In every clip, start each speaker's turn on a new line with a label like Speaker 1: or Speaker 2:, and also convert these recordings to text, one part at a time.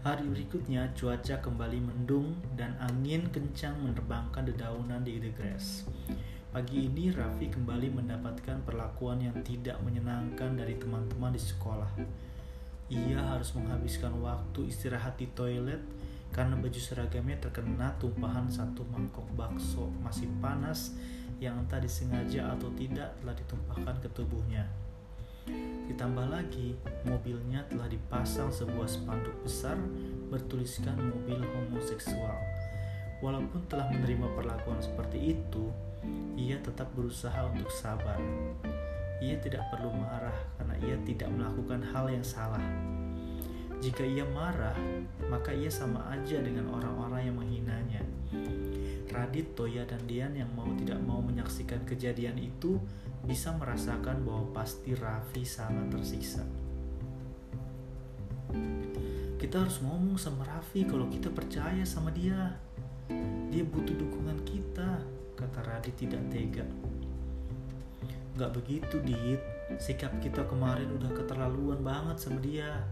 Speaker 1: Hari berikutnya cuaca kembali mendung dan angin kencang menerbangkan dedaunan di the grass. Pagi ini Raffi kembali mendapatkan perlakuan yang tidak menyenangkan dari teman-teman di sekolah. Ia harus menghabiskan waktu istirahat di toilet karena baju seragamnya terkena tumpahan satu mangkok bakso masih panas yang entah disengaja atau tidak telah ditumpahkan ke tubuhnya. Ditambah lagi, mobilnya telah dipasang sebuah spanduk besar bertuliskan mobil homoseksual. Walaupun telah menerima perlakuan seperti itu, ia tetap berusaha untuk sabar. Ia tidak perlu marah karena ia tidak melakukan hal yang salah. Jika ia marah, maka ia sama aja dengan orang-orang yang menghinanya. Radit, Toya, dan Dian yang mau tidak mau menyaksikan kejadian itu bisa merasakan bahwa pasti Raffi sangat tersiksa. Kita harus ngomong sama Raffi kalau kita percaya sama dia. Dia butuh dukungan kita, kata Radit tidak tega. Gak begitu, Dit. Sikap kita kemarin udah keterlaluan banget sama dia.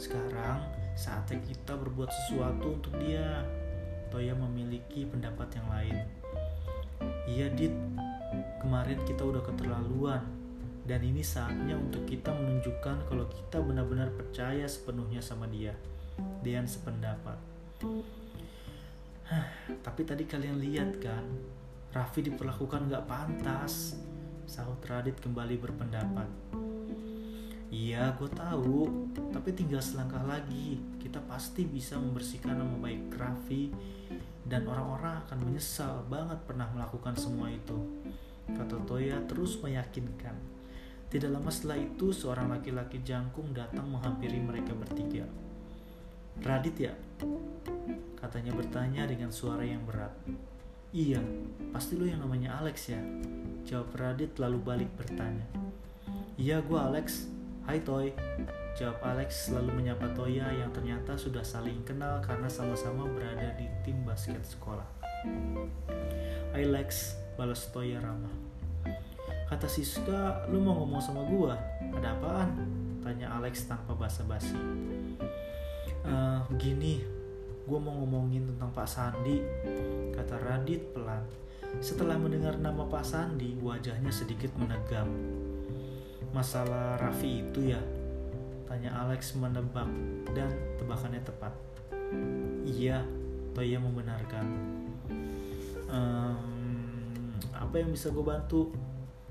Speaker 1: Sekarang saatnya kita berbuat sesuatu untuk dia. Toya memiliki pendapat yang lain. Iya, Dit. Kemarin kita udah keterlaluan. Dan ini saatnya untuk kita menunjukkan kalau kita benar-benar percaya sepenuhnya sama dia. Dian sependapat. Hah, tapi tadi kalian lihat kan, Raffi diperlakukan gak pantas. Sahut Radit kembali berpendapat. Iya, gue tahu. Tapi tinggal selangkah lagi, kita pasti bisa membersihkan nama baik Raffi dan orang-orang akan menyesal banget pernah melakukan semua itu. Kata Toya terus meyakinkan. Tidak lama setelah itu, seorang laki-laki jangkung datang menghampiri mereka bertiga. Radit ya? Katanya bertanya dengan suara yang berat. Iya, pasti lo yang namanya Alex ya? Jawab Radit lalu balik bertanya. Iya, gue Alex. Hai Toy, jawab Alex lalu menyapa Toya yang ternyata sudah saling kenal karena sama-sama berada di tim basket sekolah. Hai Lex, balas Toya ramah. Kata Siska, lu mau ngomong sama gua? Ada apaan? Tanya Alex tanpa basa-basi. Uh, gini, gua mau ngomongin tentang Pak Sandi, kata Radit pelan. Setelah mendengar nama Pak Sandi, wajahnya sedikit menegam masalah Raffi itu ya? Tanya Alex menebak dan tebakannya tepat. Iya, Toya membenarkan. Ehm, apa yang bisa gue bantu?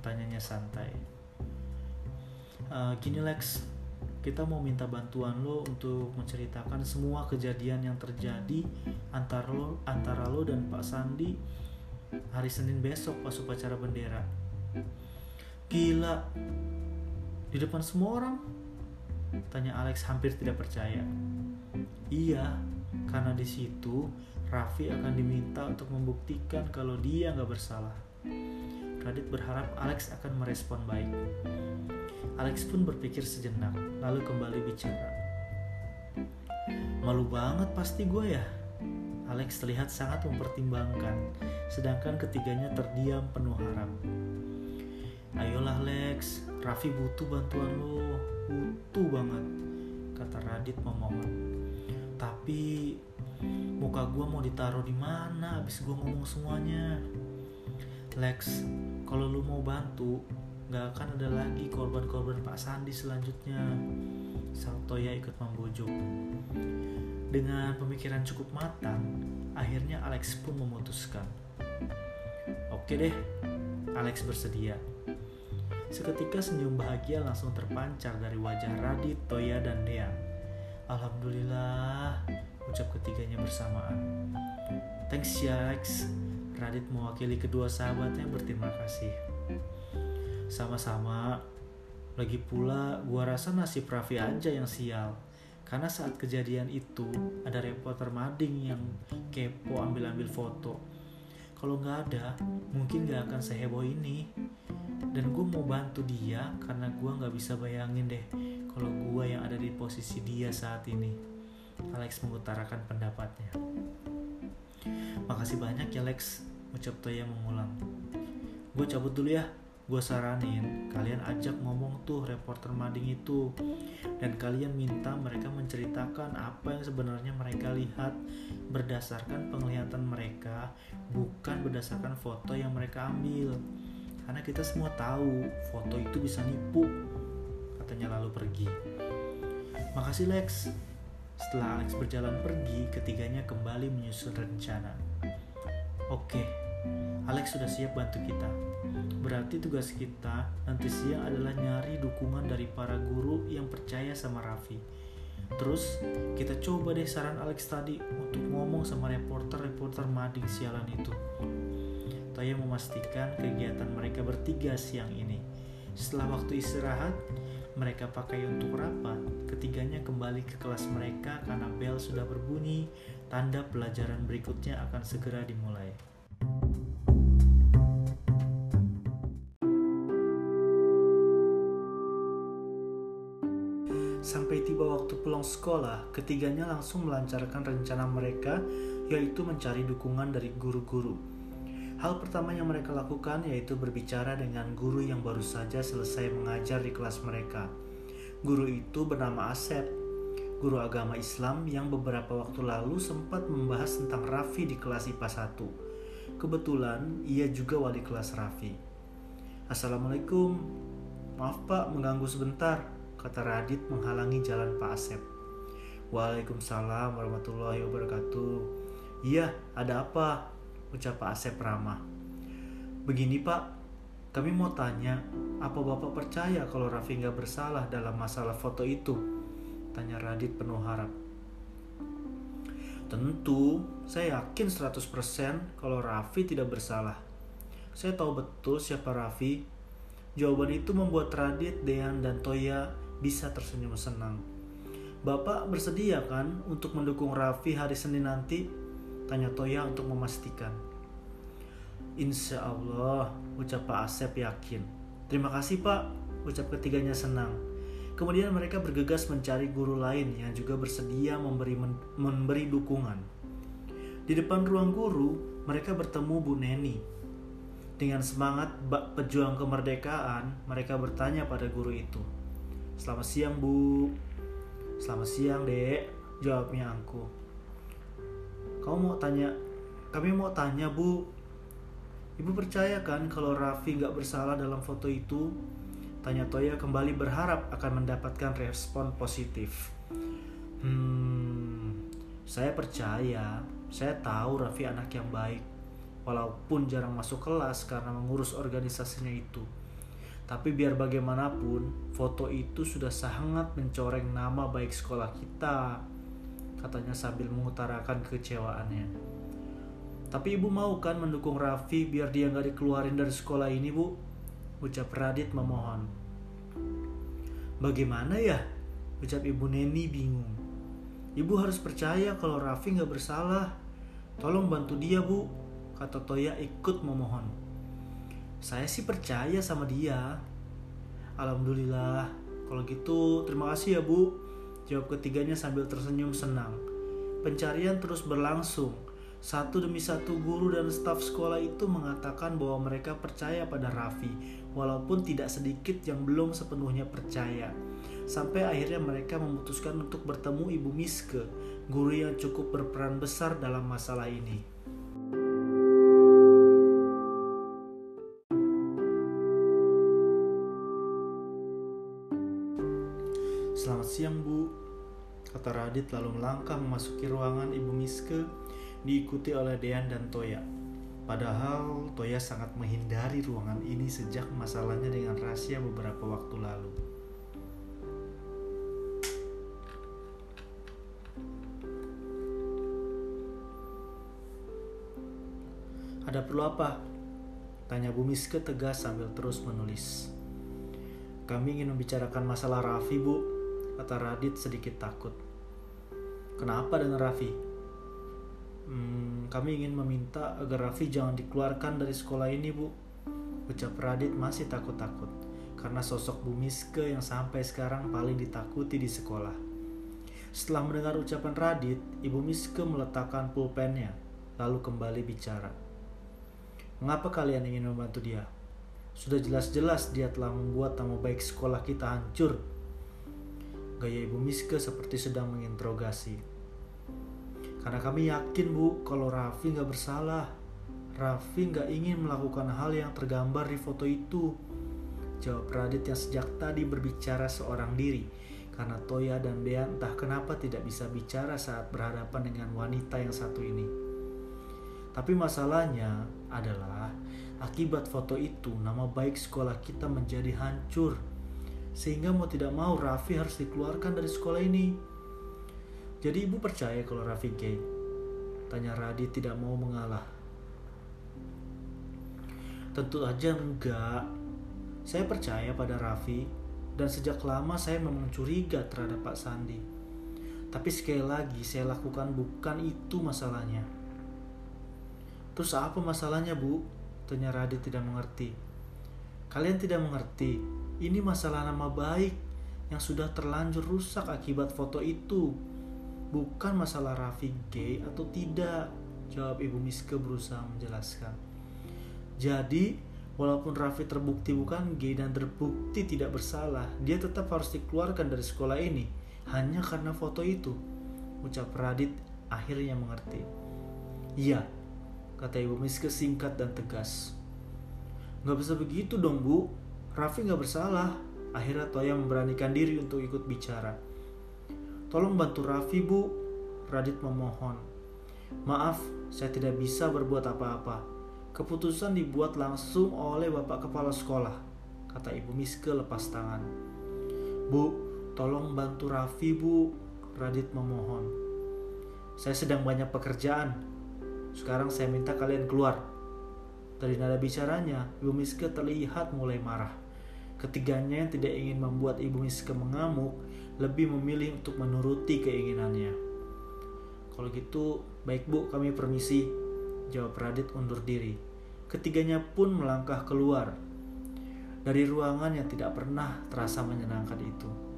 Speaker 1: Tanyanya santai. Uh, gini Lex, kita mau minta bantuan lo untuk menceritakan semua kejadian yang terjadi antara lo, antara lo dan Pak Sandi hari Senin besok pas upacara bendera. Gila, di depan semua orang? Tanya Alex hampir tidak percaya. Iya, karena di situ Raffi akan diminta untuk membuktikan kalau dia nggak bersalah. Radit berharap Alex akan merespon baik. Alex pun berpikir sejenak, lalu kembali bicara. Malu banget pasti gue ya. Alex terlihat sangat mempertimbangkan, sedangkan ketiganya terdiam penuh harap. Ayolah Lex, Raffi butuh bantuan lo, butuh banget, kata Radit memohon. Tapi muka gue mau ditaruh di mana abis gue ngomong semuanya. Lex, kalau lu mau bantu, gak akan ada lagi korban-korban Pak Sandi selanjutnya. Saltoya ikut membujuk. Dengan pemikiran cukup matang, akhirnya Alex pun memutuskan. Oke deh, Alex bersedia. Seketika senyum bahagia langsung terpancar dari wajah Radit, Toya, dan Dea. Alhamdulillah, ucap ketiganya bersamaan. Thanks ya Alex. Radit mewakili kedua sahabatnya berterima kasih. Sama-sama. Lagi pula, gua rasa nasib Raffi aja yang sial. Karena saat kejadian itu, ada reporter mading yang kepo ambil-ambil foto. Kalau nggak ada, mungkin nggak akan seheboh ini. Dan gue mau bantu dia karena gue nggak bisa bayangin deh kalau gue yang ada di posisi dia saat ini. Alex mengutarakan pendapatnya. Makasih banyak ya Lex. Ucap Toya mengulang. Gue cabut dulu ya gue saranin kalian ajak ngomong tuh reporter mading itu. Dan kalian minta mereka menceritakan apa yang sebenarnya mereka lihat berdasarkan penglihatan mereka bukan berdasarkan foto yang mereka ambil. Karena kita semua tahu foto itu bisa nipu katanya lalu pergi. Makasih Lex. Setelah Alex berjalan pergi ketiganya kembali menyusun rencana. Oke Alex sudah siap bantu kita berarti tugas kita nanti siang adalah nyari dukungan dari para guru yang percaya sama Raffi Terus kita coba deh saran Alex tadi untuk ngomong sama reporter-reporter mading sialan itu. Toya memastikan kegiatan mereka bertiga siang ini. Setelah waktu istirahat, mereka pakai untuk rapat. Ketiganya kembali ke kelas mereka karena bel sudah berbunyi, tanda pelajaran berikutnya akan segera dimulai. Pulang sekolah, ketiganya langsung melancarkan rencana mereka, yaitu mencari dukungan dari guru-guru. Hal pertama yang mereka lakukan yaitu berbicara dengan guru yang baru saja selesai mengajar di kelas mereka. Guru itu bernama Asep, guru agama Islam yang beberapa waktu lalu sempat membahas tentang Raffi di kelas IPA 1. Kebetulan ia juga wali kelas Raffi. Assalamualaikum, maaf pak mengganggu sebentar, kata Radit menghalangi jalan Pak Asep. Waalaikumsalam warahmatullahi wabarakatuh. Iya, ada apa? Ucap Pak Asep ramah. Begini Pak, kami mau tanya, apa Bapak percaya kalau Raffi nggak bersalah dalam masalah foto itu? Tanya Radit penuh harap. Tentu, saya yakin 100% kalau Raffi tidak bersalah. Saya tahu betul siapa Raffi. Jawaban itu membuat Radit, Dean, dan Toya bisa tersenyum senang. Bapak bersedia kan untuk mendukung Raffi hari Senin nanti? Tanya Toya untuk memastikan. Insya Allah, ucap Pak Asep yakin. Terima kasih Pak, ucap ketiganya senang. Kemudian mereka bergegas mencari guru lain yang juga bersedia memberi memberi dukungan. Di depan ruang guru, mereka bertemu Bu Neni. Dengan semangat pejuang kemerdekaan, mereka bertanya pada guru itu, Selamat siang bu. Selamat siang dek Jawabnya aku Kamu mau tanya Kami mau tanya bu. Ibu percaya kan kalau Raffi gak bersalah dalam foto itu? Tanya Toya kembali berharap akan mendapatkan respon positif. Hmm Saya percaya Saya tahu Raffi anak yang baik Walaupun jarang masuk kelas karena mengurus organisasinya itu tapi biar bagaimanapun, foto itu sudah sangat mencoreng nama baik sekolah kita, katanya sambil mengutarakan kecewaannya. Tapi ibu mau kan mendukung Raffi biar dia nggak dikeluarin dari sekolah ini, bu? Ucap Radit memohon. Bagaimana ya? Ucap ibu Neni bingung. Ibu harus percaya kalau Raffi nggak bersalah. Tolong bantu dia, bu. Kata Toya ikut memohon. Saya sih percaya sama dia. Alhamdulillah. Kalau gitu, terima kasih ya, Bu. Jawab ketiganya sambil tersenyum senang. Pencarian terus berlangsung. Satu demi satu guru dan staf sekolah itu mengatakan bahwa mereka percaya pada Raffi, walaupun tidak sedikit yang belum sepenuhnya percaya. Sampai akhirnya mereka memutuskan untuk bertemu Ibu Miske, guru yang cukup berperan besar dalam masalah ini. Siang bu, kata Radit lalu melangkah memasuki ruangan ibu Miske diikuti oleh Dean dan Toya. Padahal Toya sangat menghindari ruangan ini sejak masalahnya dengan rahasia beberapa waktu lalu. Ada perlu apa? Tanya Bu Miske tegas sambil terus menulis. Kami ingin membicarakan masalah Raffi, Bu, kata Radit sedikit takut. Kenapa dengan Raffi? Hmm, kami ingin meminta agar Raffi jangan dikeluarkan dari sekolah ini, Bu. Ucap Radit masih takut-takut karena sosok Bu Miske yang sampai sekarang paling ditakuti di sekolah. Setelah mendengar ucapan Radit, Ibu Miske meletakkan pulpennya, lalu kembali bicara. Mengapa kalian ingin membantu dia? Sudah jelas-jelas dia telah membuat nama baik sekolah kita hancur. Gaya Ibu Miske seperti sedang menginterogasi. Karena kami yakin bu, kalau Raffi nggak bersalah. Raffi nggak ingin melakukan hal yang tergambar di foto itu. Jawab Radit yang sejak tadi berbicara seorang diri. Karena Toya dan Dea entah kenapa tidak bisa bicara saat berhadapan dengan wanita yang satu ini. Tapi masalahnya adalah Akibat foto itu, nama baik sekolah kita menjadi hancur. Sehingga mau tidak mau Raffi harus dikeluarkan dari sekolah ini. Jadi ibu percaya kalau Raffi gay? Tanya Radit tidak mau mengalah. Tentu aja enggak. Saya percaya pada Raffi dan sejak lama saya memang curiga terhadap Pak Sandi. Tapi sekali lagi saya lakukan bukan itu masalahnya. Terus apa masalahnya bu? Tanya Radit tidak mengerti. Kalian tidak mengerti, ini masalah nama baik yang sudah terlanjur rusak akibat foto itu. Bukan masalah Raffi gay atau tidak, jawab Ibu Miske berusaha menjelaskan. Jadi, walaupun Raffi terbukti bukan gay dan terbukti tidak bersalah, dia tetap harus dikeluarkan dari sekolah ini hanya karena foto itu. Ucap Radit akhirnya mengerti. Iya, kata Ibu Miske singkat dan tegas. Gak bisa begitu dong bu, Raffi gak bersalah. Akhirnya Toya memberanikan diri untuk ikut bicara. Tolong bantu Raffi bu, Radit memohon. Maaf, saya tidak bisa berbuat apa-apa. Keputusan dibuat langsung oleh Bapak Kepala Sekolah, kata Ibu Miske lepas tangan. Bu, tolong bantu Raffi bu, Radit memohon. Saya sedang banyak pekerjaan, sekarang saya minta kalian keluar. Dari nada bicaranya, Ibu Miske terlihat mulai marah. Ketiganya yang tidak ingin membuat Ibu Miske mengamuk, lebih memilih untuk menuruti keinginannya. Kalau gitu, baik bu, kami permisi. Jawab Radit undur diri. Ketiganya pun melangkah keluar dari ruangan yang tidak pernah terasa menyenangkan itu.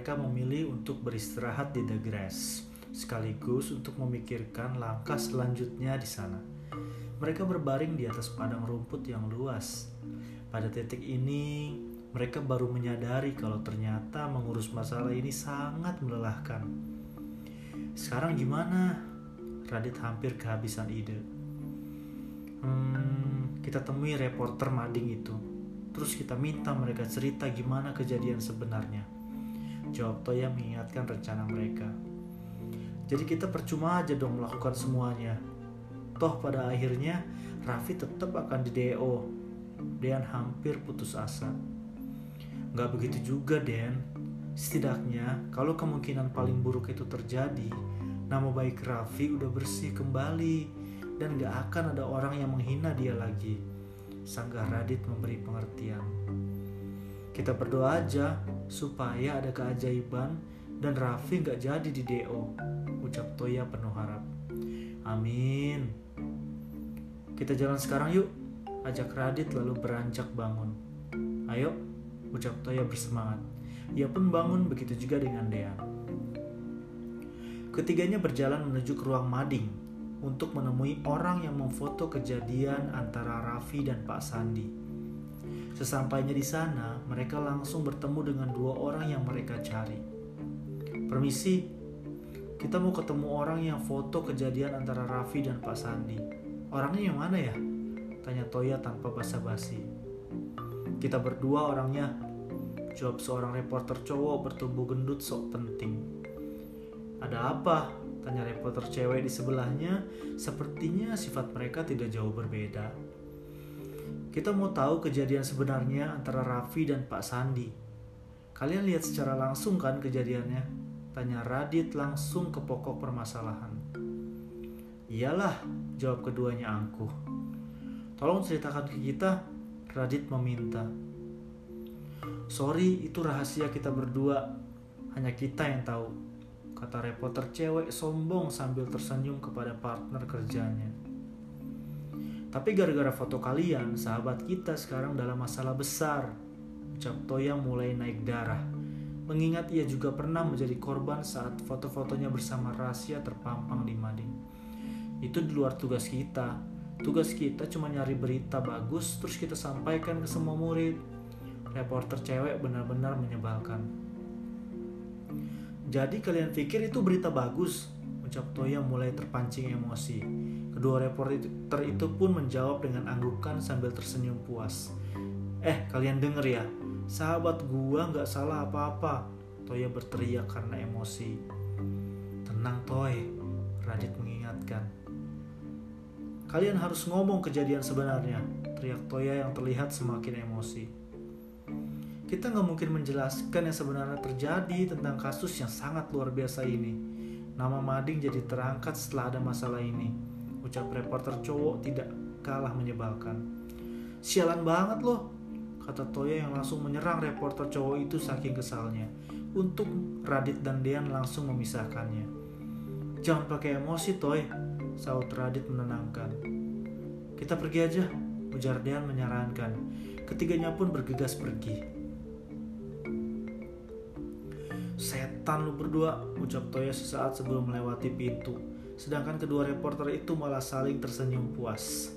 Speaker 1: Mereka memilih untuk beristirahat di The Grass, sekaligus untuk memikirkan langkah selanjutnya di sana. Mereka berbaring di atas padang rumput yang luas. Pada titik ini, mereka baru menyadari kalau ternyata mengurus masalah ini sangat melelahkan. Sekarang gimana? Radit hampir kehabisan ide. Hmm, kita temui reporter mading itu Terus kita minta mereka cerita gimana kejadian sebenarnya. Jawab Toya mengingatkan rencana mereka. Jadi kita percuma aja dong melakukan semuanya. Toh pada akhirnya Raffi tetap akan di DO. Dan hampir putus asa. Gak begitu juga Den. Setidaknya kalau kemungkinan paling buruk itu terjadi, nama baik Raffi udah bersih kembali dan gak akan ada orang yang menghina dia lagi sanggah Radit memberi pengertian. Kita berdoa aja supaya ada keajaiban dan Raffi nggak jadi di DO, ucap Toya penuh harap. Amin. Kita jalan sekarang yuk, ajak Radit lalu beranjak bangun. Ayo, ucap Toya bersemangat. Ia pun bangun begitu juga dengan Dea. Ketiganya berjalan menuju ke ruang mading untuk menemui orang yang memfoto kejadian antara Raffi dan Pak Sandi. Sesampainya di sana, mereka langsung bertemu dengan dua orang yang mereka cari. Permisi, kita mau ketemu orang yang foto kejadian antara Raffi dan Pak Sandi. Orangnya yang mana ya? Tanya Toya tanpa basa-basi. Kita berdua orangnya, jawab seorang reporter cowok bertubuh gendut sok penting. Ada apa? Tanya reporter cewek di sebelahnya, sepertinya sifat mereka tidak jauh berbeda. Kita mau tahu kejadian sebenarnya antara Raffi dan Pak Sandi. Kalian lihat secara langsung kan kejadiannya? Tanya Radit langsung ke pokok permasalahan. Iyalah, jawab keduanya angkuh. Tolong ceritakan ke kita, Radit meminta. Sorry, itu rahasia kita berdua. Hanya kita yang tahu kata reporter cewek sombong sambil tersenyum kepada partner kerjanya. Tapi gara-gara foto kalian, sahabat kita sekarang dalam masalah besar. Ucap Toya mulai naik darah. mengingat ia juga pernah menjadi korban saat foto-fotonya bersama rahasia terpampang di mading. Itu di luar tugas kita. Tugas kita cuma nyari berita bagus terus kita sampaikan ke semua murid. Reporter cewek benar-benar menyebalkan. Jadi kalian pikir itu berita bagus? Ucap Toya mulai terpancing emosi. Kedua reporter itu pun menjawab dengan anggukan sambil tersenyum puas. Eh, kalian denger ya, sahabat gua nggak salah apa-apa. Toya berteriak karena emosi. Tenang Toy, Radit mengingatkan. Kalian harus ngomong kejadian sebenarnya, teriak Toya yang terlihat semakin emosi. Kita nggak mungkin menjelaskan yang sebenarnya terjadi tentang kasus yang sangat luar biasa ini. Nama Mading jadi terangkat setelah ada masalah ini. Ucap reporter cowok tidak kalah menyebalkan. Sialan banget loh, kata Toya yang langsung menyerang reporter cowok itu saking kesalnya. Untuk Radit dan Dean langsung memisahkannya. Jangan pakai emosi, Toy, saut Radit menenangkan. Kita pergi aja, ujar Dean menyarankan. Ketiganya pun bergegas pergi. Setan lu berdua, ucap Toya sesaat sebelum melewati pintu. Sedangkan kedua reporter itu malah saling tersenyum puas.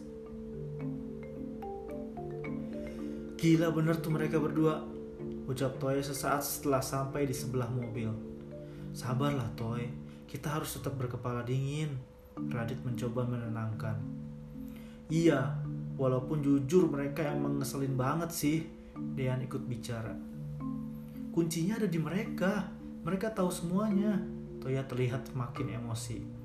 Speaker 1: Gila bener tuh mereka berdua, ucap Toy sesaat setelah sampai di sebelah mobil. Sabarlah Toy, kita harus tetap berkepala dingin. Radit mencoba menenangkan. Iya, walaupun jujur mereka yang mengeselin banget sih. Dean ikut bicara. Kuncinya ada di mereka. Mereka tahu semuanya. Toya terlihat makin emosi.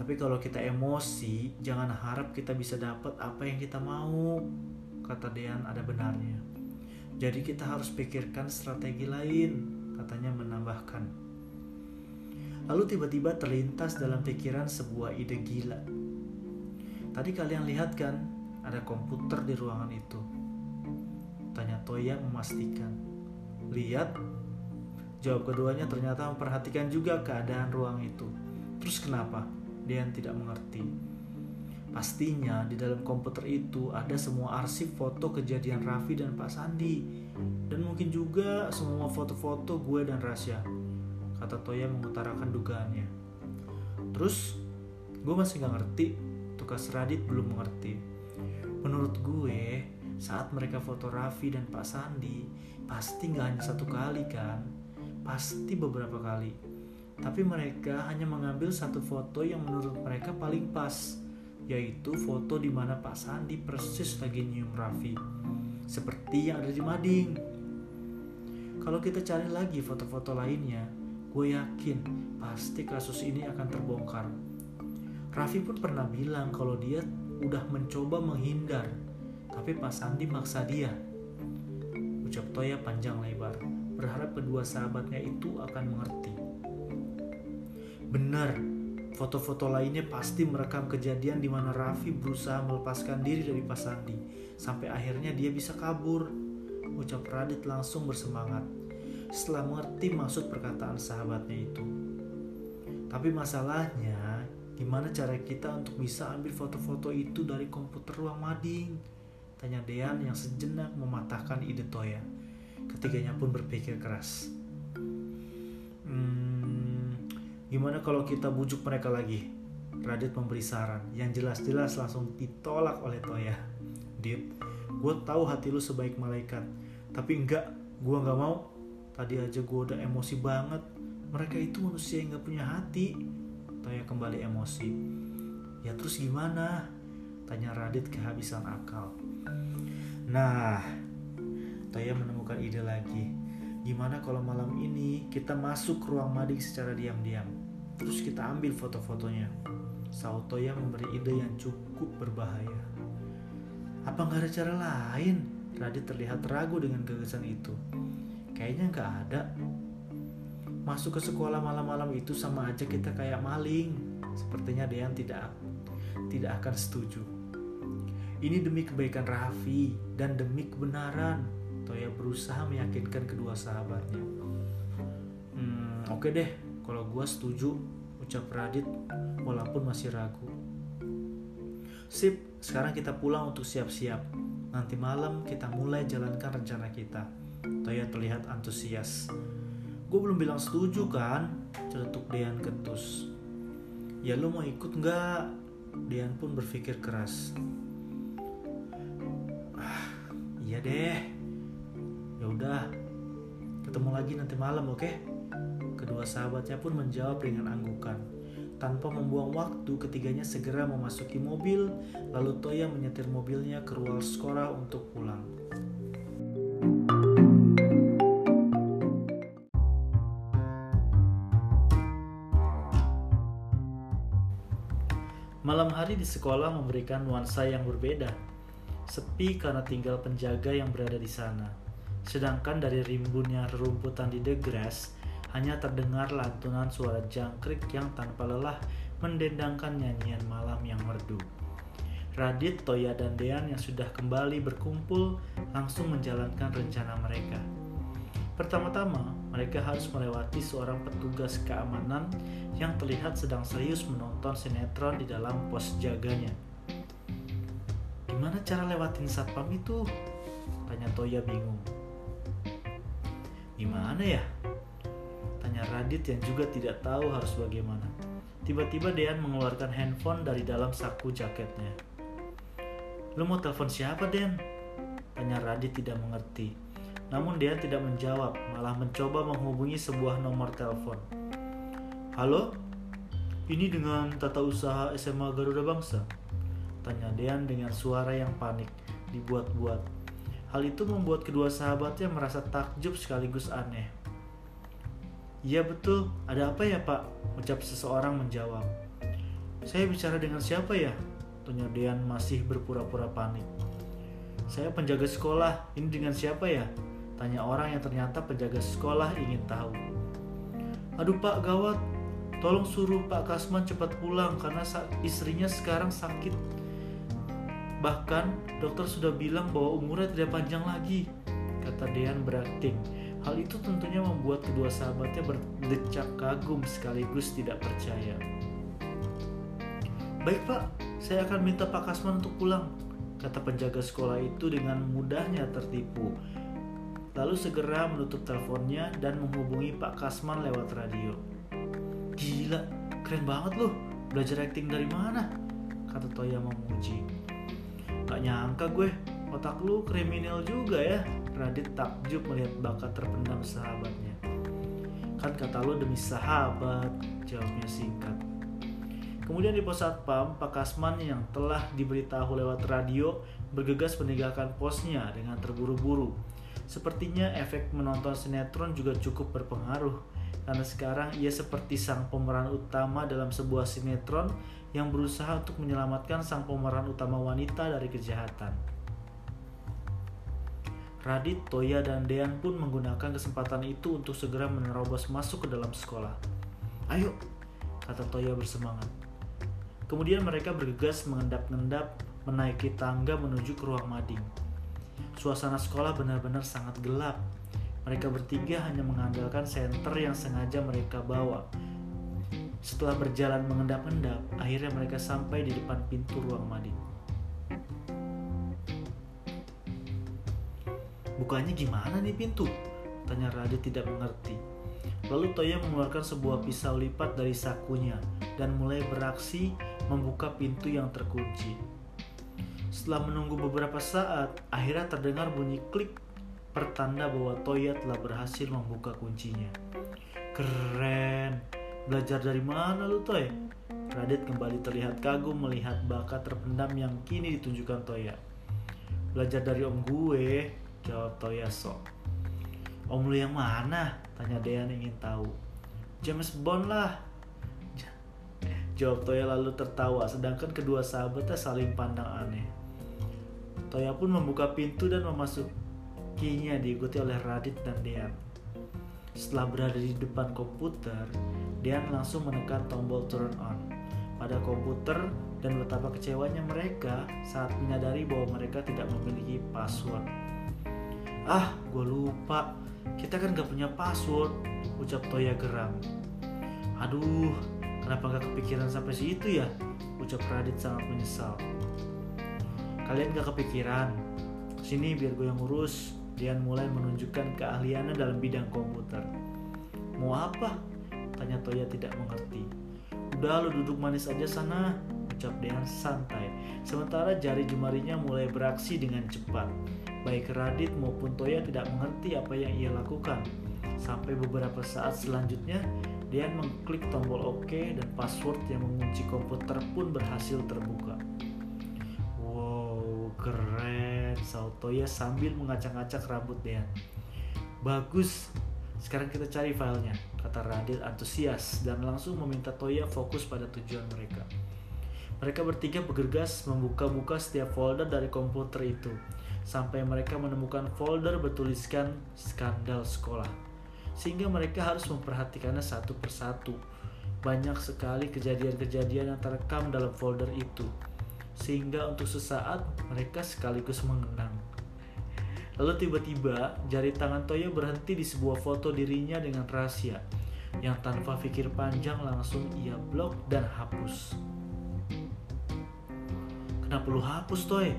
Speaker 1: Tapi kalau kita emosi, jangan harap kita bisa dapat apa yang kita mau kata Dean ada benarnya. Jadi kita harus pikirkan strategi lain, katanya menambahkan. Lalu tiba-tiba terlintas dalam pikiran sebuah ide gila. Tadi kalian lihat kan, ada komputer di ruangan itu. Tanya Toya memastikan. Lihat, jawab keduanya ternyata memperhatikan juga keadaan ruang itu. Terus kenapa? Dean tidak mengerti. Pastinya di dalam komputer itu ada semua arsip foto kejadian Raffi dan Pak Sandi. Dan mungkin juga semua foto-foto gue dan Rasya. Kata Toya mengutarakan dugaannya. Terus, gue masih gak ngerti. Tugas Radit belum mengerti. Menurut gue, saat mereka foto Raffi dan Pak Sandi, pasti gak hanya satu kali kan? Pasti beberapa kali. Tapi mereka hanya mengambil satu foto yang menurut mereka paling pas yaitu foto di mana Pak Sandi persis lagi nyium Raffi, seperti yang ada di Mading. Kalau kita cari lagi foto-foto lainnya, gue yakin pasti kasus ini akan terbongkar. Raffi pun pernah bilang kalau dia udah mencoba menghindar, tapi Pak Sandi maksa dia. Ucap Toya panjang lebar, berharap kedua sahabatnya itu akan mengerti. Benar, Foto-foto lainnya pasti merekam kejadian di mana Raffi berusaha melepaskan diri dari Pak Sandi sampai akhirnya dia bisa kabur. Ucap Radit langsung bersemangat setelah mengerti maksud perkataan sahabatnya itu. Tapi masalahnya, gimana cara kita untuk bisa ambil foto-foto itu dari komputer ruang mading? Tanya Dean yang sejenak mematahkan ide Toya. Ketiganya pun berpikir keras. Hmm, Gimana kalau kita bujuk mereka lagi? Radit memberi saran yang jelas-jelas langsung ditolak oleh Toya. Dit, gue tahu hati lu sebaik malaikat, tapi enggak, gue nggak mau. Tadi aja gue udah emosi banget. Mereka itu manusia yang nggak punya hati. Toya kembali emosi. Ya terus gimana? Tanya Radit kehabisan akal. Nah, Toya menemukan ide lagi. Gimana kalau malam ini kita masuk ruang mading secara diam-diam? Terus kita ambil foto-fotonya. Sautoya memberi ide yang cukup berbahaya. Apa nggak ada cara lain? Radit terlihat ragu dengan gagasan itu. Kayaknya nggak ada. Masuk ke sekolah malam-malam itu sama aja kita kayak maling. Sepertinya Dean tidak tidak akan setuju. Ini demi kebaikan Raffi dan demi kebenaran. Toya berusaha meyakinkan kedua sahabatnya. Hmm, oke okay deh, kalau gue setuju, ucap Radit walaupun masih ragu. Sip, sekarang kita pulang untuk siap-siap. Nanti malam kita mulai jalankan rencana kita. Toya terlihat antusias. Gue belum bilang setuju kan? Celetuk Dean ketus. Ya lu mau ikut nggak? Dean pun berpikir keras. Ah, iya deh. Ya udah. Ketemu lagi nanti malam, oke? Okay? Kedua sahabatnya pun menjawab dengan anggukan. Tanpa membuang waktu, ketiganya segera memasuki mobil, lalu Toya menyetir mobilnya ke ruang sekolah untuk pulang. Malam hari di sekolah memberikan nuansa yang berbeda. Sepi karena tinggal penjaga yang berada di sana. Sedangkan dari rimbunnya rerumputan di The Grass, hanya terdengar lantunan suara jangkrik yang tanpa lelah mendendangkan nyanyian malam yang merdu. Radit, Toya, dan Dean yang sudah kembali berkumpul langsung menjalankan rencana mereka. Pertama-tama, mereka harus melewati seorang petugas keamanan yang terlihat sedang serius menonton sinetron di dalam pos jaganya. Gimana cara lewatin satpam itu? Tanya Toya bingung. Gimana ya? Radit yang juga tidak tahu harus bagaimana. Tiba-tiba Dean mengeluarkan handphone dari dalam saku jaketnya. Lu mau telepon siapa, Den? Tanya Radit tidak mengerti. Namun dia tidak menjawab, malah mencoba menghubungi sebuah nomor telepon. Halo? Ini dengan tata usaha SMA Garuda Bangsa? Tanya Dean dengan suara yang panik, dibuat-buat. Hal itu membuat kedua sahabatnya merasa takjub sekaligus aneh. Iya betul, ada apa ya pak? Ucap seseorang menjawab. Saya bicara dengan siapa ya? Tanya Dean masih berpura-pura panik. Saya penjaga sekolah, ini dengan siapa ya? Tanya orang yang ternyata penjaga sekolah ingin tahu. Aduh pak gawat, tolong suruh Pak Kasman cepat pulang karena istrinya sekarang sakit. Bahkan dokter sudah bilang bahwa umurnya tidak panjang lagi, kata Dean berakting. Hal itu tentunya membuat kedua sahabatnya berdecak kagum sekaligus tidak percaya. Baik pak, saya akan minta Pak Kasman untuk pulang, kata penjaga sekolah itu dengan mudahnya tertipu lalu segera menutup teleponnya dan menghubungi Pak Kasman lewat radio. Gila, keren banget loh. Belajar acting dari mana? Kata Toya memuji. Gak nyangka gue, otak lu kriminal juga ya. Radit takjub melihat bakat terpendam sahabatnya. Kan kata lu demi sahabat, jawabnya singkat. Kemudian di pos satpam, Pak Kasman yang telah diberitahu lewat radio bergegas meninggalkan posnya dengan terburu-buru Sepertinya efek menonton sinetron juga cukup berpengaruh karena sekarang ia seperti sang pemeran utama dalam sebuah sinetron yang berusaha untuk menyelamatkan sang pemeran utama wanita dari kejahatan. Radit, Toya, dan Dean pun menggunakan kesempatan itu untuk segera menerobos masuk ke dalam sekolah. Ayo, kata Toya bersemangat. Kemudian mereka bergegas mengendap-endap menaiki tangga menuju ke ruang mading. Suasana sekolah benar-benar sangat gelap. Mereka bertiga hanya mengandalkan senter yang sengaja mereka bawa. Setelah berjalan mengendap-endap, akhirnya mereka sampai di depan pintu ruang mandi. Bukanya gimana nih pintu? Tanya Radit tidak mengerti. Lalu Toya mengeluarkan sebuah pisau lipat dari sakunya dan mulai beraksi membuka pintu yang terkunci. Setelah menunggu beberapa saat, akhirnya terdengar bunyi klik pertanda bahwa Toya telah berhasil membuka kuncinya. Keren. Belajar dari mana lu, Toy? Radit kembali terlihat kagum melihat bakat terpendam yang kini ditunjukkan Toya. Belajar dari om gue, jawab Toya sok. Om lu yang mana? Tanya Dean ingin tahu. James Bond lah. Jawab Toya lalu tertawa, sedangkan kedua sahabatnya saling pandang aneh. Toya pun membuka pintu dan memasukinya diikuti oleh Radit dan Dean. Setelah berada di depan komputer, Dean langsung menekan tombol turn on pada komputer dan betapa kecewanya mereka saat menyadari bahwa mereka tidak memiliki password. Ah, gue lupa. Kita kan gak punya password, ucap Toya geram. Aduh, kenapa gak kepikiran sampai situ ya? Ucap Radit sangat menyesal kalian gak kepikiran sini biar gue yang ngurus Dian mulai menunjukkan keahliannya dalam bidang komputer. Mau apa? Tanya Toya tidak mengerti. Udah lu duduk manis aja sana, ucap Dean santai. Sementara jari jemarinya mulai beraksi dengan cepat. Baik Radit maupun Toya tidak mengerti apa yang ia lakukan. Sampai beberapa saat selanjutnya, Dean mengklik tombol OK dan password yang mengunci komputer pun berhasil terbuka. Wow, keren, saut Toya sambil mengacak-acak rambut Dean. Bagus, sekarang kita cari filenya, kata Radit antusias dan langsung meminta Toya fokus pada tujuan mereka. Mereka bertiga bergegas membuka-buka setiap folder dari komputer itu, sampai mereka menemukan folder bertuliskan skandal sekolah. Sehingga mereka harus memperhatikannya satu persatu. Banyak sekali kejadian-kejadian yang terekam dalam folder itu, sehingga untuk sesaat mereka sekaligus mengenang. Lalu tiba-tiba jari tangan Toya berhenti di sebuah foto dirinya dengan rahasia yang tanpa pikir panjang langsung ia blok dan hapus. Kenapa lu hapus Toy?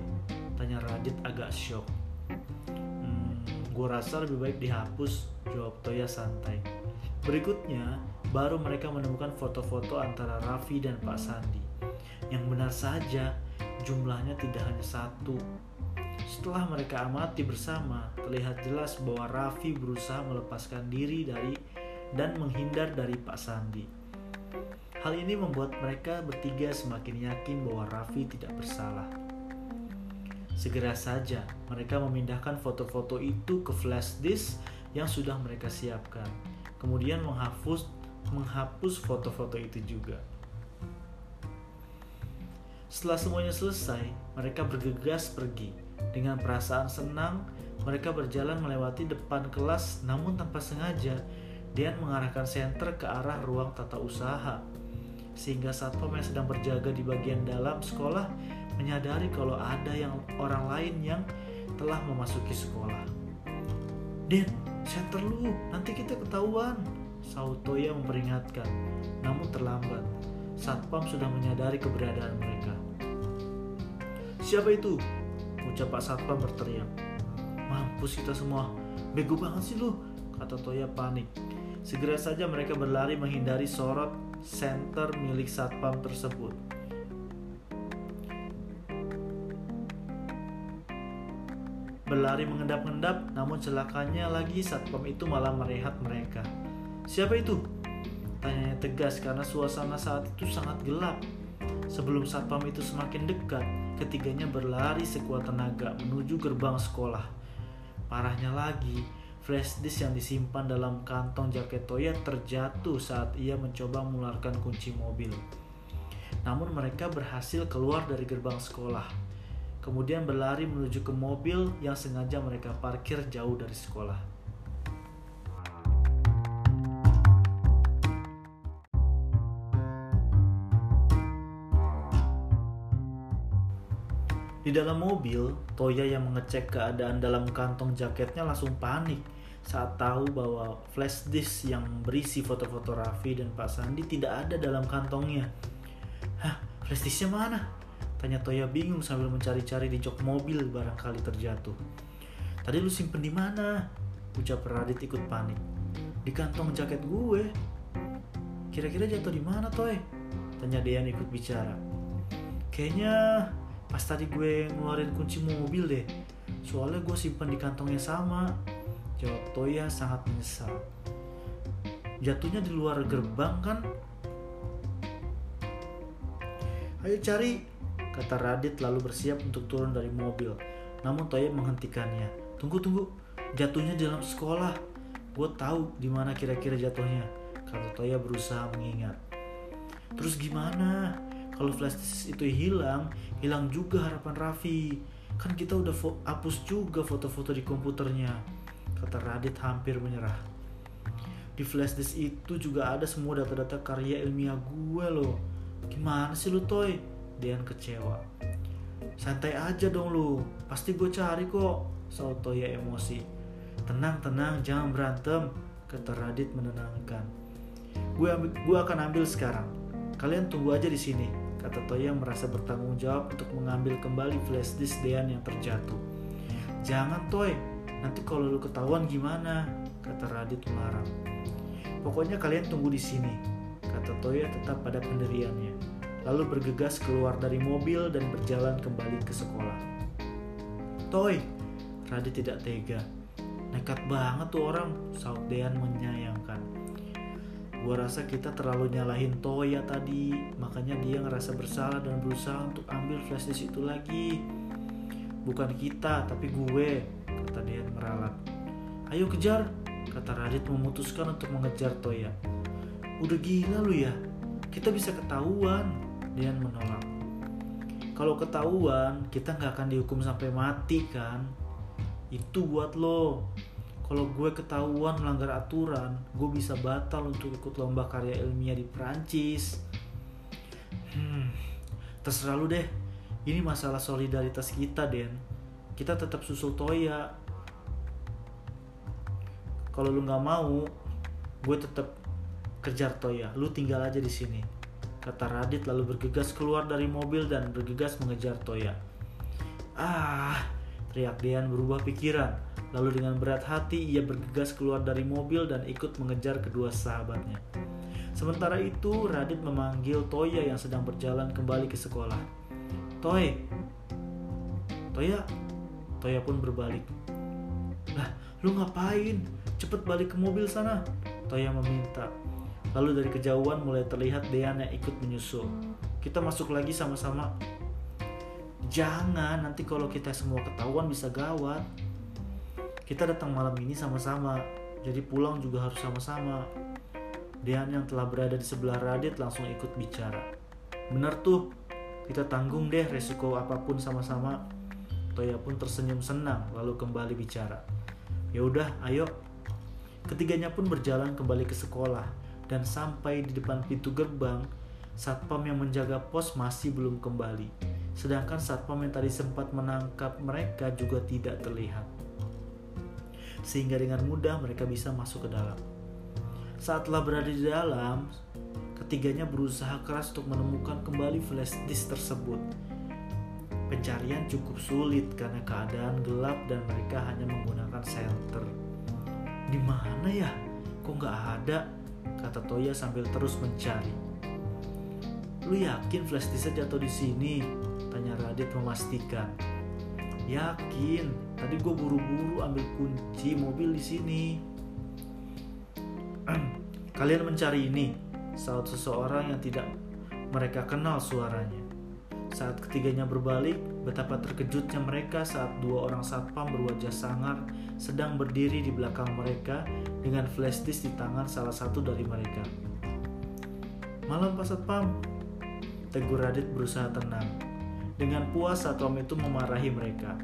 Speaker 1: Tanya Radit agak shock. Hmm, gue rasa lebih baik dihapus, jawab Toya santai. Berikutnya, baru mereka menemukan foto-foto antara Raffi dan Pak Sandi. Yang benar saja, jumlahnya tidak hanya satu, setelah mereka amati bersama, terlihat jelas bahwa Raffi berusaha melepaskan diri dari dan menghindar dari Pak Sandi. Hal ini membuat mereka bertiga semakin yakin bahwa Raffi tidak bersalah. Segera saja mereka memindahkan foto-foto itu ke flash disk yang sudah mereka siapkan. Kemudian menghapus menghapus foto-foto itu juga. Setelah semuanya selesai, mereka bergegas pergi dengan perasaan senang, mereka berjalan melewati depan kelas namun tanpa sengaja Dian mengarahkan senter ke arah ruang tata usaha. Sehingga satpam yang sedang berjaga di bagian dalam sekolah menyadari kalau ada yang orang lain yang telah memasuki sekolah. Den, senter lu, nanti kita ketahuan. Sautoya memperingatkan, namun terlambat. Satpam sudah menyadari keberadaan mereka. Siapa itu? Ucap Pak Satpam berteriak. Mampus kita semua. Bego banget sih lu, kata Toya panik. Segera saja mereka berlari menghindari sorot center milik Satpam tersebut. Berlari mengendap-endap, namun celakanya lagi Satpam itu malah merehat mereka. Siapa itu? Tanyanya tegas karena suasana saat itu sangat gelap. Sebelum Satpam itu semakin dekat, ketiganya berlari sekuat tenaga menuju gerbang sekolah. Parahnya lagi, flash disk yang disimpan dalam kantong jaket Toya terjatuh saat ia mencoba mengeluarkan kunci mobil. Namun mereka berhasil keluar dari gerbang sekolah. Kemudian berlari menuju ke mobil yang sengaja mereka parkir jauh dari sekolah. Di dalam mobil, Toya yang mengecek keadaan dalam kantong jaketnya langsung panik saat tahu bahwa flash disk yang berisi foto-foto Raffi dan Pak Sandi tidak ada dalam kantongnya. Hah, flash disknya mana? Tanya Toya bingung sambil mencari-cari di jok mobil barangkali terjatuh. Tadi lu simpen di mana? Ucap Radit ikut panik. Di kantong jaket gue. Kira-kira jatuh di mana, Toy? Tanya Dean ikut bicara. Kayaknya pas tadi gue ngeluarin kunci mobil deh soalnya gue simpan di kantong yang sama jawab Toya sangat menyesal jatuhnya di luar gerbang kan ayo cari kata Radit lalu bersiap untuk turun dari mobil. Namun Toya menghentikannya. Tunggu tunggu. Jatuhnya di dalam sekolah. Gue tahu di mana kira-kira jatuhnya kata Toya berusaha mengingat. Terus gimana? Kalau flash disk itu hilang hilang juga harapan Raffi. Kan kita udah hapus juga foto-foto di komputernya kata Radit hampir menyerah. Di flash disk itu juga ada semua data-data karya ilmiah gue loh. Gimana sih lu Toy Dian kecewa santai aja dong lu pasti gue cari kok Saut Toya emosi tenang tenang jangan berantem kata Radit menenangkan gue gue akan ambil sekarang kalian tunggu aja di sini kata Toya merasa bertanggung jawab untuk mengambil kembali flash disk Dean yang terjatuh. Jangan Toy, Nanti kalau lu ketahuan gimana? Kata Radit melarang. Pokoknya kalian tunggu di sini, kata Toya tetap pada pendiriannya. Lalu bergegas keluar dari mobil dan berjalan kembali ke sekolah. Toy, Radit tidak tega. Nekat banget tuh orang, saut Dean menyayangkan. Gua rasa kita terlalu nyalahin Toya tadi, makanya dia ngerasa bersalah dan berusaha untuk ambil flash disk itu lagi. Bukan kita, tapi gue, kata Dean meralat. Ayo kejar, kata Radit memutuskan untuk mengejar Toya. Udah gila lu ya, kita bisa ketahuan, Dean menolak. Kalau ketahuan, kita nggak akan dihukum sampai mati kan? Itu buat lo, kalau gue ketahuan melanggar aturan, gue bisa batal untuk ikut lomba karya ilmiah di Prancis. Hmm, terserah lu deh. Ini masalah solidaritas kita, Den. Kita tetap susul Toya. Kalau lu nggak mau, gue tetap kejar Toya. Lu tinggal aja di sini. Kata Radit lalu bergegas keluar dari mobil dan bergegas mengejar Toya. Ah, teriak Dean berubah pikiran Lalu dengan berat hati ia bergegas keluar dari mobil dan ikut mengejar kedua sahabatnya. Sementara itu Radit memanggil Toya yang sedang berjalan kembali ke sekolah. Toy, Toya, Toya pun berbalik. Lah, lu ngapain? Cepet balik ke mobil sana. Toya meminta. Lalu dari kejauhan mulai terlihat Dean yang ikut menyusul. Kita masuk lagi sama-sama. Jangan, nanti kalau kita semua ketahuan bisa gawat. Kita datang malam ini sama-sama, jadi pulang juga harus sama-sama. Dean yang telah berada di sebelah Radit langsung ikut bicara. Bener tuh, kita tanggung deh resiko apa pun sama-sama. Toya pun tersenyum senang lalu kembali bicara. Ya udah, ayo. Ketiganya pun berjalan kembali ke sekolah dan sampai di depan pintu gerbang, satpam yang menjaga pos masih belum kembali. Sedangkan satpam yang tadi sempat menangkap mereka juga tidak terlihat sehingga dengan mudah mereka bisa masuk ke dalam. Saat berada di dalam, ketiganya berusaha keras untuk menemukan kembali flash disk tersebut. Pencarian cukup sulit karena keadaan gelap dan mereka hanya menggunakan senter. Di mana ya? Kok nggak ada? Kata Toya sambil terus mencari. Lu yakin flash disknya jatuh di sini? Tanya Radit memastikan. Yakin, tadi gue buru-buru ambil kunci mobil di sini. Kalian mencari ini, saat seseorang yang tidak mereka kenal suaranya. Saat ketiganya berbalik, betapa terkejutnya mereka saat dua orang satpam berwajah sangar sedang berdiri di belakang mereka dengan flash disk di tangan salah satu dari mereka. Malam Pak Satpam, Tegur Radit berusaha tenang. Dengan puas Satpam itu memarahi mereka.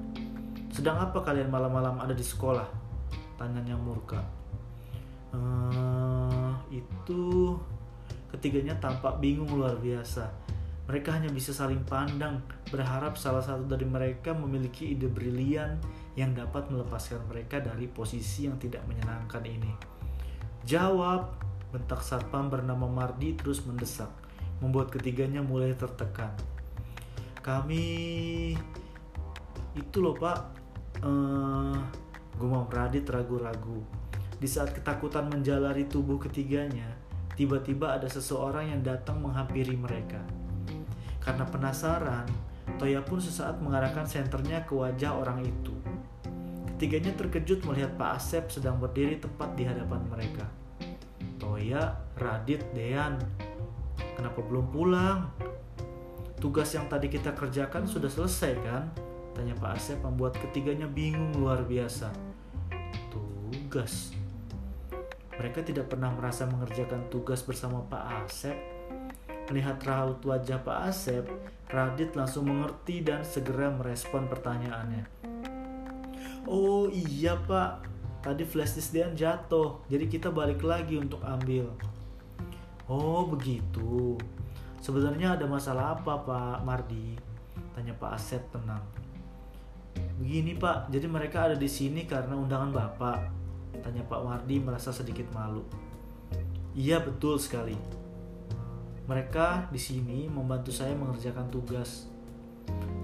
Speaker 1: Sedang apa kalian malam-malam ada di sekolah? Tanyanya murka. Ehm, itu ketiganya tampak bingung luar biasa. Mereka hanya bisa saling pandang, berharap salah satu dari mereka memiliki ide brilian yang dapat melepaskan mereka dari posisi yang tidak menyenangkan ini. Jawab, bentak satpam bernama Mardi terus mendesak, membuat ketiganya mulai tertekan. Kami itu loh pak. Uh, gumam Radit ragu-ragu. Di saat ketakutan menjalari tubuh ketiganya tiba-tiba ada seseorang yang datang menghampiri mereka karena penasaran Toya pun sesaat mengarahkan senternya ke wajah orang itu ketiganya terkejut melihat Pak Asep sedang berdiri tepat di hadapan mereka Toya, Radit, Dean Kenapa belum pulang? Tugas yang tadi kita kerjakan sudah selesai kan? Tanya Pak Asep membuat ketiganya bingung luar biasa. Tugas? Mereka tidak pernah merasa mengerjakan tugas bersama Pak Asep. Melihat raut wajah Pak Asep, Radit langsung mengerti dan segera merespon pertanyaannya. Oh iya pak, tadi flash disk Dean jatuh, jadi kita balik lagi untuk ambil. Oh begitu, Sebenarnya ada masalah apa Pak Mardi? Tanya Pak Asep tenang. Begini Pak, jadi mereka ada di sini karena undangan Bapak. Tanya Pak Mardi merasa sedikit malu. Iya betul sekali. Mereka di sini membantu saya mengerjakan tugas.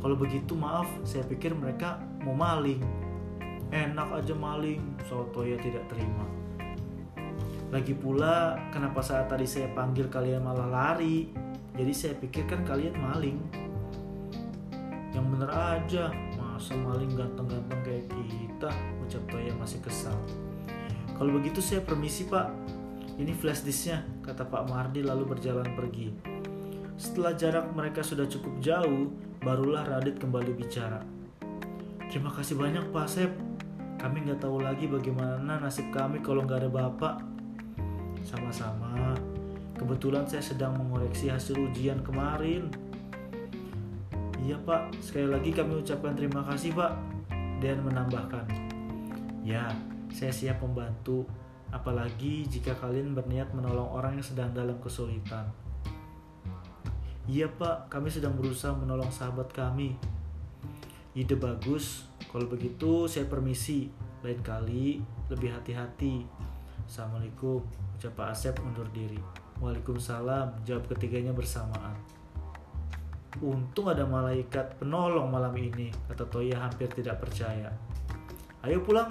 Speaker 1: Kalau begitu maaf, saya pikir mereka mau maling. Enak aja maling, Toya tidak terima. Lagi pula, kenapa saat tadi saya panggil kalian malah lari? Jadi saya pikir kan kalian maling. Yang bener aja, masa maling ganteng-ganteng kayak kita, ucap Toya masih kesal. Kalau begitu saya permisi pak, ini flash disknya, kata Pak Mardi lalu berjalan pergi. Setelah jarak mereka sudah cukup jauh, barulah Radit kembali bicara. Terima kasih banyak Pak Sep, kami nggak tahu lagi bagaimana nasib kami kalau nggak ada bapak. Sama-sama. Kebetulan saya sedang mengoreksi hasil ujian kemarin. Iya pak, sekali lagi kami ucapkan terima kasih pak. Dan menambahkan, ya saya siap membantu. Apalagi jika kalian berniat menolong orang yang sedang dalam kesulitan. Iya pak, kami sedang berusaha menolong sahabat kami. Ide bagus, kalau begitu saya permisi, lain kali lebih hati-hati. Assalamualaikum, ucap Pak Asep mundur diri. Waalaikumsalam, jawab ketiganya bersamaan. Untung ada malaikat penolong malam ini, kata Toya hampir tidak percaya. Ayo pulang,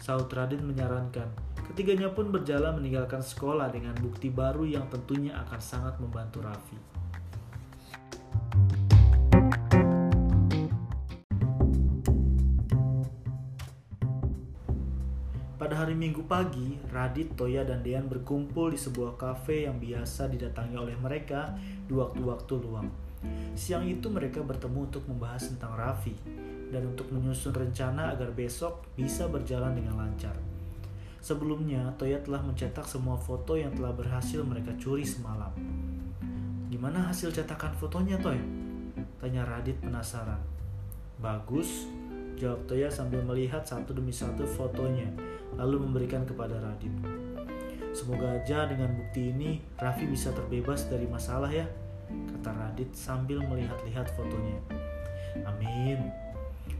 Speaker 1: Saud Radin menyarankan. Ketiganya pun berjalan meninggalkan sekolah dengan bukti baru yang tentunya akan sangat membantu Raffi. hari Minggu pagi, Radit, Toya, dan Dean berkumpul di sebuah kafe yang biasa didatangi oleh mereka di waktu-waktu luang. Siang itu mereka bertemu untuk membahas tentang Raffi dan untuk menyusun rencana agar besok bisa berjalan dengan lancar. Sebelumnya, Toya telah mencetak semua foto yang telah berhasil mereka curi semalam. Gimana hasil cetakan fotonya, Toy? Tanya Radit penasaran. Bagus, jawab Toya sambil melihat satu demi satu fotonya lalu memberikan kepada Radit. Semoga aja dengan bukti ini Raffi bisa terbebas dari masalah ya, kata Radit sambil melihat-lihat fotonya. Amin.